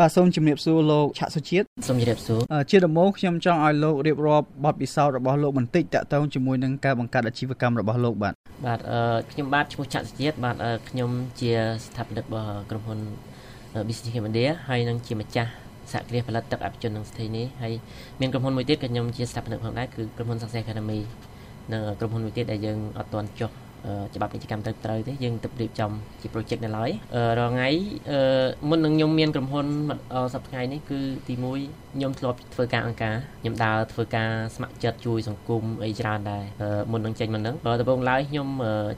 បាទសូមជម្រាបសួរលោកឆាក់សុជាតិសូមជម្រាបសួរជាដំបូងខ្ញុំចង់ឲ្យលោករៀបរាប់បទពិសោធន៍របស់លោកបន្តិចតាក់ទងជាមួយនឹងការបង្កើតអាជីវកម្មរបស់លោកបាទបាទខ្ញុំបាទឈ្មោះឆាក់សុជាតិបាទខ្ញុំជាស្ថាបនិករបស់ក្រុមហ៊ុន Business Cambodia ហើយនឹងជាម្ចាស់សហគ្រាសផលិតទឹកអភិជននឹងស្ថិនេះហើយមានក្រុមហ៊ុនមួយទៀតក៏ខ្ញុំជាស្ថាបនិកផងដែរគឺក្រុមហ៊ុន Success Academy និងក្រុមហ៊ុនមួយទៀតដែលយើងអត់ទាន់ចុះ ច្បាប់ពាណិជ្ជកម្មទៅត្រូវទេយើងទៅរៀបចំជា project នៅឡើយរាល់ថ្ងៃមុននឹងខ្ញុំមានក្រុមហ៊ុនសប្តាហ៍ថ្ងៃនេះគឺទី1ខ្ញុំធ្លាប់ធ្វើការអង្គការខ្ញុំដើរធ្វើការស្ម័គ្រចិត្តជួយសង្គមអីច្រើនដែរមុននឹងចេញមកហ្នឹងដំបូងឡើយខ្ញុំ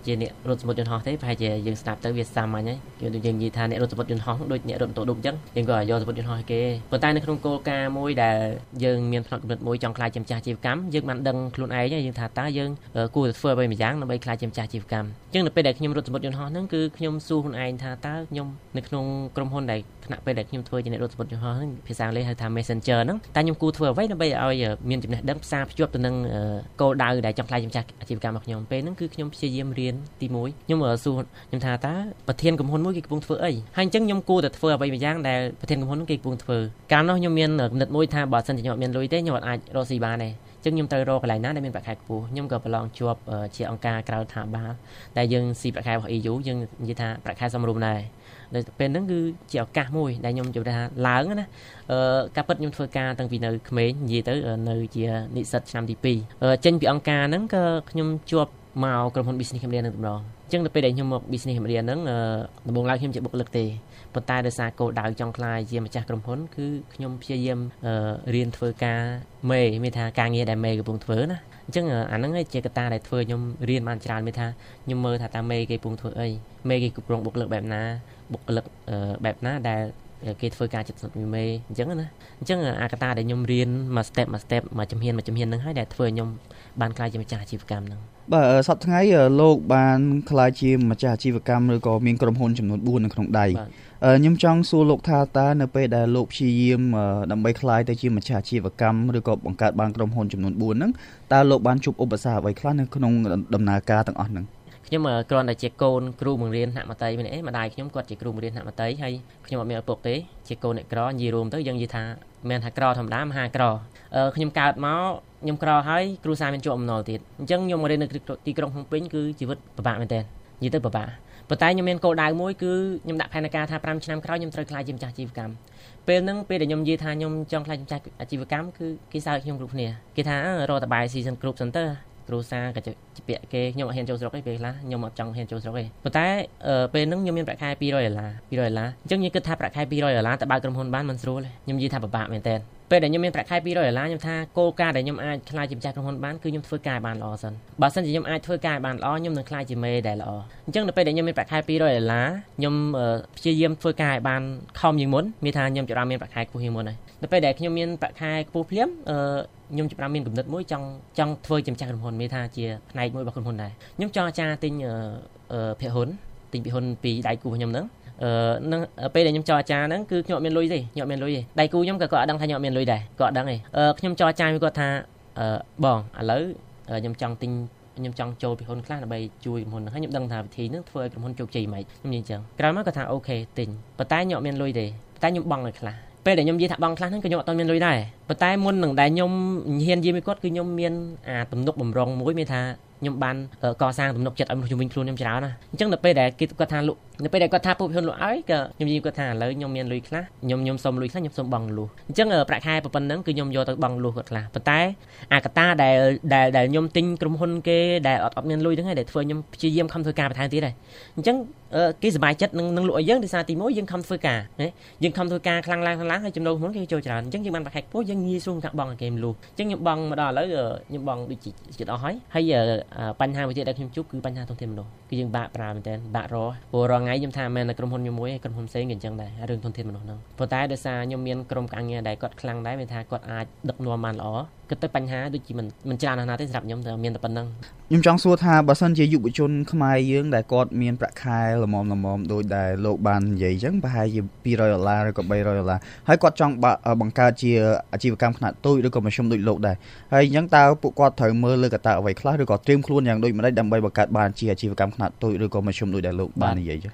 ជាអ្នករត់សមុទ្រយន្តហោះទេប្រហែលជាយើងស្ដាប់ទៅវាសាមញ្ញហើយយើងយើងនិយាយថាអ្នករត់សមុទ្រយន្តហោះដូចអ្នករត់ម៉ូតូឌុបអញ្ចឹងយើងក៏យកសមុទ្រយន្តហោះគេប៉ុន្តែនៅក្នុងគោលការណ៍មួយដែលយើងមានផ្នែកកំណត់មួយចង់ខ្លាចជាម្ចាស់អាជីវកម្មយើងបានដឹងខ្លួនឯងយើងថាតើយើងគួរតែធ្វើអ្វីម្យ៉ាងដើម្បីខ្លាចជាម្ចាស់អាជីវកម្មអញ្ចឹងនៅពេលដែលខ្ញុំរត់សមុទ្រយន្តហោះហ្នឹងគឺខ្ញុំសួរខ្លួនឯងថាតើខ្ញុំនៅក្នុងក្រុមហ៊ុនដែលថ្នាក់ពេលដែលខ្ញុំធ្វើជាអ្នករត់សមុទ្រយន្តហោះហ្នឹងភាសាអង់គ្លេសហៅថា Messenger ហ្នឹងតើខ្ញុំគួរធ្វើអ្វីដើម្បីឲ្យមានចំណេះដឹងផ្សារភ្ជាប់ទៅនឹងគោលដៅដែលចង់ខ្លាយជាម្ចាស់អាជីវកម្មរបស់ខ្ញុំពេលហ្នឹងគឺខ្ញុំព្យាយាមរៀនទី1ខ្ញុំសួរខ្ញុំថាតើប្រធានក្រុមហ៊ុនមួយគេកំពុងធ្វើអីហើយអញ្ចឹងខ្ញុំគួរតែធ្វើអ្វីមួយយ៉ាងដែលប្រធានក្រុមហ៊ុនគេកំពុងធ្វើកាលនោះខ្ញុំមានគំនិតមួយថាបើសិនជាខ្ញុំអត់មានលុយទេខ្ញុំអាចរកស៊ីបានដែរ ចឹងខ្ញុំត្រូវរកកន្លែងណាដែលមានប្រាក់ខែខ្ពស់ខ្ញុំក៏ប្រឡងជាប់ជាអង្គការក្រៅថាបាលដែលយើងស៊ីប្រាក់ខែរបស់ EU យើងនិយាយថាប្រាក់ខែសមរម្យដែរនៅពេលហ្នឹងគឺជាឱកាសមួយដែលខ្ញុំជម្រាបថាឡើងណាអឺការពិតខ្ញុំធ្វើការតាំងពីនៅក្មេងនិយាយទៅនៅជានិស្សិតឆ្នាំទី2ចេញពីអង្គការហ្នឹងក៏ខ្ញុំជាប់មកក្រុមហ៊ុន Business Cambodia នឹងម្ដងអញ្ចឹងនៅពេលដែលខ្ញុំមក Business Cambodia ហ្នឹងដំបូងឡើយខ្ញុំជាបុគ្គលិកទេប៉ុន្តែដោយសារគោលដៅចង់ខ្លាយជាម្ចាស់ក្រុមហ៊ុនគឺខ្ញុំព្យាយាមរៀនធ្វើការមេមានថាការងារដែលមេកំពុងធ្វើណាអញ្ចឹងអាហ្នឹងជាកត្តាដែលធ្វើខ្ញុំរៀនបានច្រើនមានថាខ្ញុំមើលថាតាមេគេកំពុងធ្វើអីមេគេគ្រប់គ្រងបុគ្គលិកបែបណាបុគ្គលិកបែបណាដែលគេធ្វើការចិត្តសុទ្ធមេអញ្ចឹងណាអញ្ចឹងអាកតាដែលខ្ញុំរៀនមួយ step មួយ step មួយជំហានមួយជំហានហ្នឹងហើយដែលធ្វើឲ្យខ្ញុំបានក្លាយជាម្ចាស់អាជីវកម្មហ្នឹង បាទសប្តាហ៍ថ្ងៃលោកបានក្លាយជាម្ចាស់អាជីវកម្មឬក៏មានក្រុមហ៊ុនចំនួន4នៅក្នុងដៃខ្ញុំចង់សួរលោកថាតើនៅពេលដែលលោកព្យាយាមដើម្បីក្លាយទៅជាម្ចាស់អាជីវកម្មឬក៏បង្កើតបានក្រុមហ៊ុនចំនួន4ហ្នឹងតើលោកបានជួបឧបសគ្គអ្វីខ្លះនៅក្នុងដំណើរការទាំងអស់ហ្នឹងខ្ញុំគ្រាន់តែជាកូនគ្រូបង្រៀនថ្នាក់មត្តេយ្យម្នាក់ឯងម្ដាយខ្ញុំគាត់ជាគ្រូបង្រៀនថ្នាក់មត្តេយ្យហើយខ្ញុំអត់មានឪពុកទេជាកូនអ្នកក្រនិយាយរួមទៅយើងនិយាយថាមិនថាក្រធម្មតាមហាក្រ ខ្ញុំកើតមកខ្ញុំក្រហើយគ្រូសាមានជាប់អំណុលទៀតអញ្ចឹងខ្ញុំមករៀននៅទីក្រុងភ្នំពេញគឺជីវិតពិបាកមែនតើនិយាយទៅពិបាកប៉ុន្តែខ្ញុំមានគោលដៅមួយគឺខ្ញុំដាក់ផែនការថា5ឆ្នាំក្រោយខ្ញុំត្រូវក្លាយជាម្ចាស់អាជីវកម្មពេលហ្នឹងពេលដែលខ្ញុំនិយាយថាខ្ញុំចង់ក្លាយជាម្ចាស់អាជីវកម្មគឺគេសើចខ្ញុំគ្រប់គ្នាគេថារកតបាយ season group សិនទៅគ្រូសាក៏ជាពាក្យគេខ្ញុំអត់ហ៊ានចូលស្រុកទេពេលខ្លះខ្ញុំអត់ចង់ហ៊ានចូលស្រុកទេប៉ុន្តែពេលហ្នឹងខ្ញុំមានប្រាក់ខែ200ដុល្លារ200ដុល្លារអញ្ចឹងខ្ញុំគិតថាប្រាក់ខែ200ដុល្លារតើបើកក្រុមហ៊ុនបានមិនស្រួលទេខ្ញុំនិយាយថាពិបាកមែនតើ ពេលដែលខ្ញុំមានប្រាក់ខែ200ដុល្លារខ្ញុំថាគោលការណ៍ដែលខ្ញុំអាចខ្លាយជាម្ចាស់ក្រុមហ៊ុនបានគឺខ្ញុំធ្វើការបានល្អសិនបើសិនជាខ្ញុំអាចធ្វើការបានល្អខ្ញុំនឹងខ្លាយជាមេដែលល្អអញ្ចឹងនៅពេលដែលខ្ញុំមានប្រាក់ខែ200ដុល្លារខ្ញុំព្យាយាមធ្វើការឲ្យបានខំជាងមុនមានថាខ្ញុំចាប់បានមានប្រាក់ខែខ្ពស់ជាងមុនហើយនៅពេលដែលខ្ញុំមានប្រាក់ខែខ្ពស់ភ្លាមខ្ញុំចាប់បានមានគំនិតមួយចង់ចង់ធ្វើជាម្ចាស់ក្រុមហ៊ុនមានថាជាផ្នែកមួយរបស់ក្រុមហ៊ុនដែរខ្ញុំចង់អាចារ្យទិញភាគហ៊ុនទិញភាគហ៊ុនពីដៃគូរបស់ខ្ញុំហ្នឹង អឺនឹងពេលដែលខ្ញុំចរចាហ្នឹងគឺខ្ញុំអត់មានលុយទេខ្ញុំអត់មានលុយទេដៃគូខ្ញុំក៏គាត់អត់ដឹងថាខ្ញុំអត់មានលុយដែរគាត់អត់ដឹងទេអឺខ្ញុំចរចាមួយគាត់ថាអឺបងឥឡូវខ្ញុំចង់ទិញខ្ញុំចង់ចូលពីហ៊ុនខ្លះដើម្បីជួយក្រុមហ៊ុនហ្នឹងហើយខ្ញុំដឹងថាវិធីហ្នឹងធ្វើឲ្យក្រុមហ៊ុនជោគជ័យមិនខ្ញុំនិយាយអញ្ចឹងក្រោយមកគាត់ថាអូខេទិញប៉ុន្តែខ្ញុំអត់មានលុយទេតែខ្ញុំបង់ឲ្យខ្លះពេលដែលខ្ញុំនិយាយថាបង់ខ្លះហ្នឹងក៏ខ្ញុំអត់មានលុយដែរប៉ុន្តែមុននឹងដែលខ្ញុំហ៊ាននិយាយមួយគាត់គឺខ្ញុំមានអាទំនុកបំរុងមួយមានថាខ្ញុំបានកសាងទំនុកចិត្តឲ្យមនុស្សជំនាញខ្លួនខ្ញុំច្រើនណាអញ្ចឹងនៅពេលដែលគេគាត់ថាលក់នៅពេលដែលគាត់ថាពុកហ៊ុនលក់ឲ្យក៏ខ្ញុំនិយាយគាត់ថាឥឡូវខ្ញុំមានលុយខ្លះខ្ញុំខ្ញុំសុំលុយខ្លះខ្ញុំសុំបង់លុះអញ្ចឹងប្រាក់ខែប៉ុណ្ណឹងគឺខ្ញុំយកទៅបង់លុះគាត់ខ្លះប៉ុន្តែអាកតាដែលដែលដែលខ្ញុំទិញក្រុមហ៊ុនគេដែលអត់អត់មានលុយហ្នឹងឯងដែលធ្វើខ្ញុំព្យាយាមខំធ្វើការបន្ថែមទៀតដែរអញ្ចឹងគេសប្បាយចិត្តនឹងនឹងលក់ឲ្យយើងដោយសារទី1យើងខំធ្វើការណាយើងខំធ្វើការខ្លាំងឡើងខ្លាំងឡើងហើយចំណូលមុនគេចូលច្រើនអញ្ចឹងយើងបានប្រាក់ខែខ្ពស់យើងងាយស្រួលកាក់បង់ឲ្យគេមលុះអញ្ចឹងខ្ញុំបង់មកដល់ឥឡូវខ្ញុំបង់ដូចជាចិត្តអស់ហើយហើយបញ្ហាមួយទៀតដែលខ្ញុំជួបគឺបញ្ហាធនធានមនុស្សគឺយើងបាក់ប្រើមែនតើបាក់រព្រោះរាល់ថ្ងៃខ្ញុំថាមិនតែក្រុមហ៊ុនខ្ញុំមួយក្រុមហ៊ុនផ្សេងក៏អញ្ចឹងដែររឿងធនធានមនុស្សហ្នឹងប៉ុន្តែដោយសារខ្ញុំមានក្រុមការងារដែលគាត់ខ្លាំងដែរមានថាគាត់អាចដឹកនាំបានល្អគិតទៅបញ្ហាដូចជាមិនមិនច្រើនណាស់ទេសម្រាប់ខ្ញុំតែមានតែប៉ុណ្្នឹងខ្ញុំចង់សួរថាបើសិនជាយុវជនខ្មែរយើងដែលគាត់មានប្រាក់ខែល្មមល្មមដោយដែលលោកបាននិយាយអញ្ចឹងប្រហែលជា200ដុល្លារឬក៏300ដុល្លារហើយគាត់ចង់បង្កើតជាអាជីវកម្មខ្នាតតូចឬក៏មធ្យមដូចលោកដែរហើយអញ្ចឹងតើពួកគាត់ត្រូវមើលលើកត្តាអ្វីខ្លះឬក៏ត្រៀមខ្លួនយ៉ាងដូចម្តេចដើម្បីបង្កើតបានជាអាជីវកម្មខ្នាតតូចឬក៏មធ្យមដូចដែលលោកបាននិយាយចឹង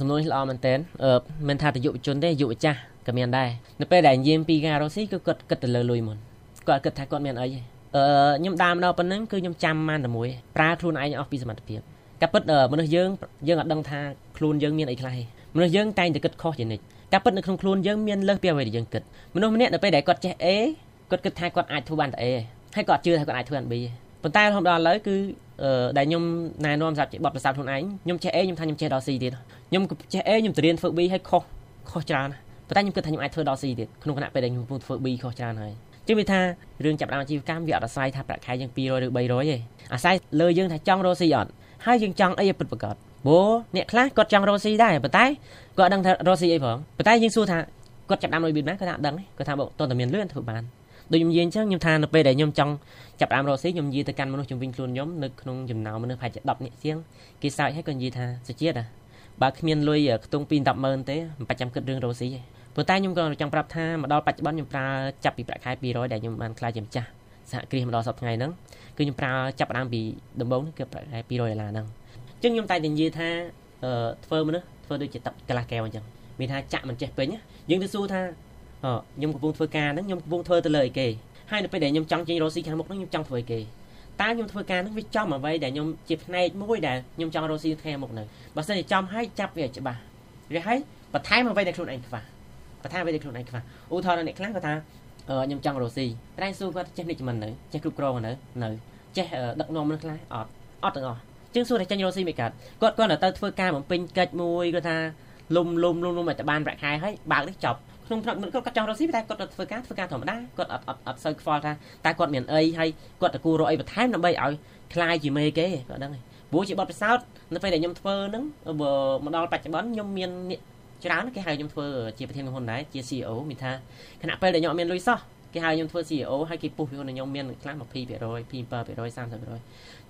សំណួរនេះល្អមែនតើមិនថាតែយុវជនទេយុវចាស់ក៏មានដែរនៅពេលដែលនិយាយពីការរកស៊ីគឺគាត់គិតទៅលើលុយមុនគាត់គិតថាគាត់មានអីទេអឺខ្ញុំដើមដល់ប៉ុណ្ណឹងគឺខ្ញុំចាំបានតែមួយប្រើខ្លួនឯងអស់ពីសមត្ថភាពការពិតមនុស្សយើងយើងអត់ដឹងថាខ្លួនយើងមានអីខ្លះទេមនុស្សយើងតែងតែគិតខុសជានិច្ចការពិតនៅក្នុងខ្លួនយើងមានលើសពីអ្វីដែលយើងគិតមនុស្សម្នាក់នៅពេលដែលគាត់ចេះ A គាត់គិតថាគាត់អាចធ្វើបានតែ A ហើយគាត់ជឿថាគាត់អាចធ្វើបាន B ប៉ុន្តែរហូតដល់ឥឡូវគឺ ដែលខ្ញុំណែនាំសម្រាប់បទពិសោធន៍ខ្លួនឯងខ្ញុំចេះ A ខ្ញុំថាខ្ញុំចេះដល់ C ទៀតខ្ញុំចេះ A ខ្ញុំទៅរៀនធ្វើ B ហើយខុសខុសច្រើនប៉ុន្តែខ្ញុំគិតថាខ្ញុំអាចធ្វើដល់ C ទៀតក្នុងគណៈពេលដែលខ្ញុំកំពុងធ្វើ B ខុសច្រើនហើយជាងវាថារឿងចាប់ដើមអាជីវកម្មវាអត់អាស្រ័យថាប្រាក់ខែយើង200ឬ300ទេអាស្រ័យលើយើងថាចង់រកស៊ីអត់ហើយយើងចង់អីឲ្យពិតប្រាកដព្រោះអ្នកខ្លះគាត់ចង់រកស៊ីដែរប៉ុន្តែគាត់ដឹងថារកស៊ីអីផងប៉ុន្តែយើងសួរថាគាត់ចាប់ដើមរបៀបណាគាត់ថាអត់ដឹងគាត់ថាបើតើតែមានលឿនធ្វើបាន ដូចខ្ញុំនិយាយអញ្ចឹងខ្ញុំថានៅពេលដែលខ្ញុំចង់ចាប់ដើមរកស៊ីខ្ញុំនិយាយទៅកាន់មនុស្សជំនាញខ្លួនខ្ញុំនៅក្នុងចំណោមមនុស្សប្រហែលជា10នាក់ជាងគេសើចហើយគាត់និយាយថាសុជាតិបើគ្មានលុយខ្ទង់ពី10ម៉ឺនទេមិនបាច់ចាំគិតរឿងរកស៊ីទេប៉ុន្តែខ្ញុំក៏ចង់ប្រាប់ថាមកដល់បច្ចុប្បន្នខ្ញុំប្រើចាប់ពីប្រាក់ខែ200ដែលខ្ញុំបានខ្លាចជាម្ចាស់សហគ្រាសមកដល់សប្តាហ៍ថ្ងៃហ្នឹងគឺខ្ញុំប្រើចាប់ដើមពីដំបូងគឺប្រាក់ខែ200ដុល្លារហ្នឹងអញ្ចឹងខ្ញុំតែនិយាយថាធ្វើមនុស្សធ្វើដូចជាទឹកកន្លះកែវអញ្ចឹងមានថាចាក់មិនចេះពេញយើងទៅសួរថា ខ្ញុំកំពុងធ្វើការហ្នឹងខ្ញុំកំពុងធ្វើទៅលើអីគេហើយនៅពេលដែលខ្ញុំចង់ចេញរកស៊ីខាងមុខហ្នឹងខ្ញុំចង់ធ្វើអីគេតើខ្ញុំធ្វើការហ្នឹងវាចំអ្វីដែលខ្ញុំជាផ្នែកមួយដែលខ្ញុំចង់រកស៊ីថ្ងៃមុខហ្នឹងបើសិនជាចំហើយចាប់វាច្បាស់វាហើយបន្ថែមអ្វីដែលខ្លួនឯងខ្វះបន្ថែមអ្វីដែលខ្លួនឯងខ្វះឧទាហរណ៍អ្នកខ្លះគាត់ថាខ្ញុំចង់រកស៊ីតែសួរគាត់ចេះនិចមិននៅចេះគ្រប់គ្រងនៅនៅចេះដឹកនាំមនុស្សខ្លះអត់អត់ទាំងអស់ជាងសួរតែចាញ់រកស៊ីមិនកាត់គាត់គាត់ទៅធ្វើការបំពេញកិច្ចមួយគាត់ថាលុំលុំលុំលុំឲ្យតែបានប្រាក់ខែហើយបើកនេះចប់ ក្នុងផ្នែកគាត់គាត់ចង់រកស៊ីតែគាត់ទៅធ្វើការធ្វើការធម្មតាគាត់អត់អត់អត់សូវខ្វល់ថាតើគាត់មានអីហើយគាត់ទៅគូរកអីបន្ថែមដើម្បីឲ្យคลายជាមេគេគាត់ដឹងព្រោះជាបទពិសោធន៍នៅពេលដែលខ្ញុំធ្វើហ្នឹងបើមកដល់បច្ចុប្បន្នខ្ញុំមានច្រើនគេហៅខ្ញុំធ្វើជាប្រធានក្រុមហ៊ុនដែរជា CEO មានថាខណៈពេលដែលខ្ញុំអត់មានលុយសោះគេហៅខ្ញុំធ្វើ CEO ហើយគេពុះពីខ្ញុំមានខ្លះ20% 27% 30%អ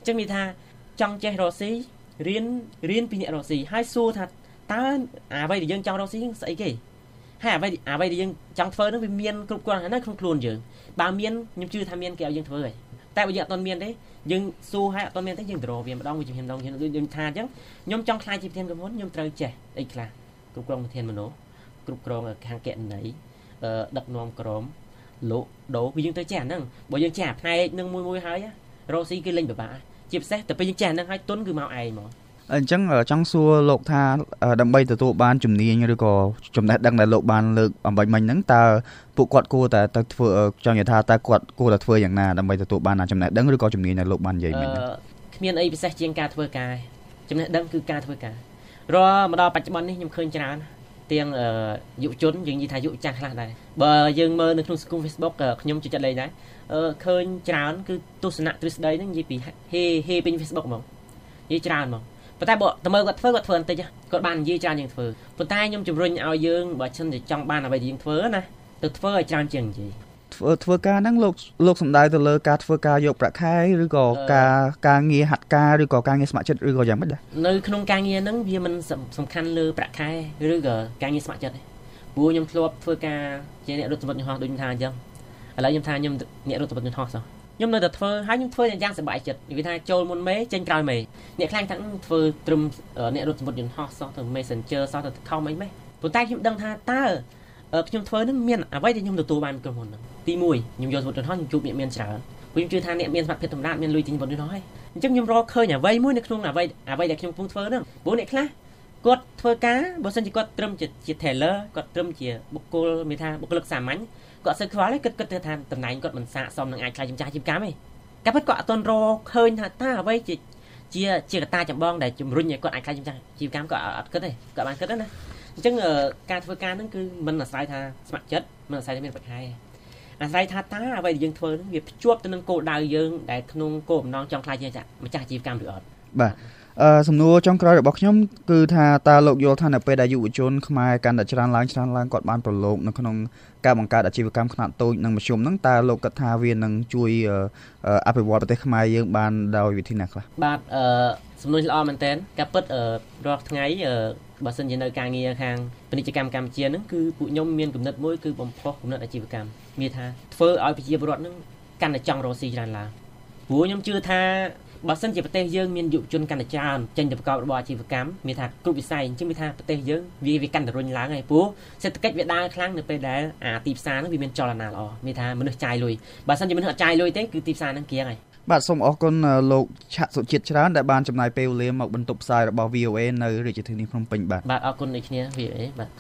ញ្ចឹងមានថាចង់ចេះរកស៊ីរៀនរៀនពីអ្នករកស៊ីហើយសួរថាតើអ្វីដែលយើងចង់រកស៊ីស្អីគេ ហើយអ្វីអ្វីដែលយើងចង់ធ្វើនោះវាមានគ្រប់គ្រាន់ហើយនៅក្នុងខ្លួនយើងបើមានខ្ញុំជឿថាមានគេឲ្យយើងធ្វើហើយតែបើយើងអត់ទាន់មានទេយើងសួរហើយអត់ទាន់មានទេយើងដ្រវាម្ដងវាជំហានម្ដងដូចខ្ញុំថាអញ្ចឹងខ្ញុំចង់ខ្លាចជាប្រធានក្រុមហ៊ុនខ្ញុំត្រូវចេះអីខ្លះគ្រប់គ្រងប្រធានមនុស្សគ្រប់គ្រងខាងកណន័យដឹកនាំក្រុមលោកដូរគឺយើងទៅចេះអាហ្នឹងបើយើងចេះអាផ្នែកនឹងមួយមួយហើយរកស៊ីគឺលេងពិបាកជាពិសេសតែពេលយើងចេះអាហ្នឹងហើយទុនគឺមកឯងហ្មង អញ្ចឹងចង់សួរលោកថាដើម្បីទទួលបានជំនាញឬក៏ចំណេះដឹងដែលលោកបានលើកអំបញ្ញមិញហ្នឹងតើពួកគាត់គួរតែទៅធ្វើចង់និយាយថាតើគាត់គួរតែធ្វើយ៉ាងណាដើម្បីទទួលបានចំណេះដឹងឬក៏ជំនាញដែលលោកបាននិយាយមិញហ្នឹងគ្មានអីពិសេសជាងការធ្វើការចំណេះដឹងគឺការធ្វើការរាល់មកដល់បច្ចុប្បន្ននេះខ្ញុំឃើញច្រើនទាំងយុវជនយើងនិយាយថាយុវចាស់ខ្លះដែរបើយើងមើលនៅក្នុងសង្គម Facebook ខ្ញុំចូលចិត្តលេងដែរឃើញច្រើនគឺទស្សនៈទ្រឹស្ដីហ្នឹងនិយាយពីហេហេពេញ Facebook ហ្មងនិយាយច្រើនហ្មង ប៉ុន្តែបើតើមើលគាត់ធ្វើគាត់ធ្វើបន្តិចគាត់បាននិយាយច្រើនជាងធ្វើប៉ុន្តែខ្ញុំជំរុញឲ្យយើងបើឈិនតែចង់បានអ្វីដែលយើងធ្វើណាទៅធ្វើឲ្យច្រើនជាងនិយាយធ្វើធ្វើការហ្នឹងលោកលោកសំដៅទៅលើការធ្វើការយកប្រាក់ខែឬក៏ការការងារហាត់ការឬក៏ការងារស្ម័គ្រចិត្តឬក៏យ៉ាងម៉េចដែរនៅក្នុងការងារហ្នឹងវាមិនសំខាន់លើប្រាក់ខែឬក៏ការងារស្ម័គ្រចិត្តទេព្រោះខ្ញុំធ្លាប់ធ្វើការជាអ្នករត់សម្បត្តិយន្តហោះដូចខ្ញុំថាអញ្ចឹងឥឡូវខ្ញុំថាខ្ញុំអ្នករត់សម្បត្តិយន្តហោះសោះ ខ្ញុំនៅតែធ្វើហើយខ្ញុំធ្វើយ៉ាងសប្បាយចិត្តនិយាយថាចូលមុនមេចេញក្រោយមេអ្នកខ្លាំងថាធ្វើត្រឹមអ្នករត់សម្បត្តិយន្តហោះសោះទៅ Messenger សោះទៅខំអីម៉េចប៉ុន្តែខ្ញុំដឹងថាតើខ្ញុំធ្វើនឹងមានអ្វីដែលខ្ញុំទទួលបានក្រុមហ៊ុនហ្នឹងទី1ខ្ញុំយកសម្បត្តិយន្តហោះខ្ញុំជួបអ្នកមានច្រើនព្រោះខ្ញុំជឿថាអ្នកមានសមត្ថភាពតម្រាតមានលុយទិញសម្បត្តិយន្តហោះហើយអញ្ចឹងខ្ញុំរកឃើញអ្វីមួយនៅក្នុងអ្វីអ្វីដែលខ្ញុំកំពុងធ្វើហ្នឹងព្រោះអ្នកខ្លះ គាត់ធ្វើការបើសិនជាគាត់ត្រឹមជាជា tailor គាត់ត្រឹមជាបុគ្គលមានថាបុគ្គលិកសាមញ្ញគាត់សឹកខ្វល់ទេគិតគិតថាតំណែងគាត់មិនស័កសមនឹងអាចខ្លាចជាម្ចាស់ជីវកម្មទេតែពិតគាត់អត់ទាន់រកឃើញថាតើអ្វីជាជាជាកត្តាចម្បងដែលជំរុញឲ្យគាត់អាចខ្លាចជាម្ចាស់ជីវកម្មគាត់អត់គិតទេគាត់បានគិតណាអញ្ចឹងការធ្វើការហ្នឹងគឺមិនអាស្រ័យថាស្ម័គ្រចិត្តមិនអាស្រ័យថាមានប្រាក់ខែអាស្រ័យថាតើអ្វីដែលយើងធ្វើហ្នឹងវាភ្ជាប់ទៅនឹងគោលដៅយើងដែលក្នុងគោលបំណងចង់ខ្លាចជាម្ចាស់ជីវកម្មឬអត់បាទអឺ សំណួរចុងក្រោយរបស់ខ្ញុំគឺថាតើលោកយល់ថានៅពេលដែលយុវជនខ្មែរកាន់តែច្រើនឡើងច្រើនឡើងគាត់បានប្រឡូកនៅក្នុងការបង្កើតអាជីវកម្មខ្នាតតូចនិងមធ្យមហ្នឹងតើលោកគិតថាវានឹងជួយអភិវឌ្ឍប្រទេសខ្មែរយើងបានដោយវិធីណាខ្លះបាទអឺសំណួរល្អមែនតើការពិតរាល់ថ្ងៃបើសិនជានៅការងារខាងពាណិជ្ជកម្មកម្ពុជាហ្នឹងគឺពួកខ្ញុំមានគំនិតមួយគឺបំផុសគំនិតអាជីវកម្មមានថាធ្វើឲ្យប្រជាពលរដ្ឋហ្នឹងកាន់តែចង់រកស៊ីច្រើនឡើងព្រោះខ្ញុំជឿថា បើសិនជាប្រទេសយើងមានយុវជនកាន់តែច្រើនចេញទៅប្រកបរបរអាជីវកម្មមានថាគ្រប់វិស័យអញ្ចឹងមានថាប្រទេសយើងវាវាកាន់តែរុញឡើងហើយព្រោះសេដ្ឋកិច្ចវាដើរខ្លាំងនៅពេលដែលអាទីផ្សារហ្នឹងវាមានចលនាល្អមានថាមនុស្សចាយលុយបើសិនជាមនុស្សអត់ចាយលុយទេគឺទីផ្សារហ្នឹងគៀងហើយបាទសូមអរគុណលោកឆាក់សុជាតិច្រើនដែលបានចំណាយពេលវេលាមកបន្ទប់ផ្សាយរបស់ VOA នៅរាជធានីភ្នំពេញបាទបាទអរគុណដូចគ្នា VOA បាទ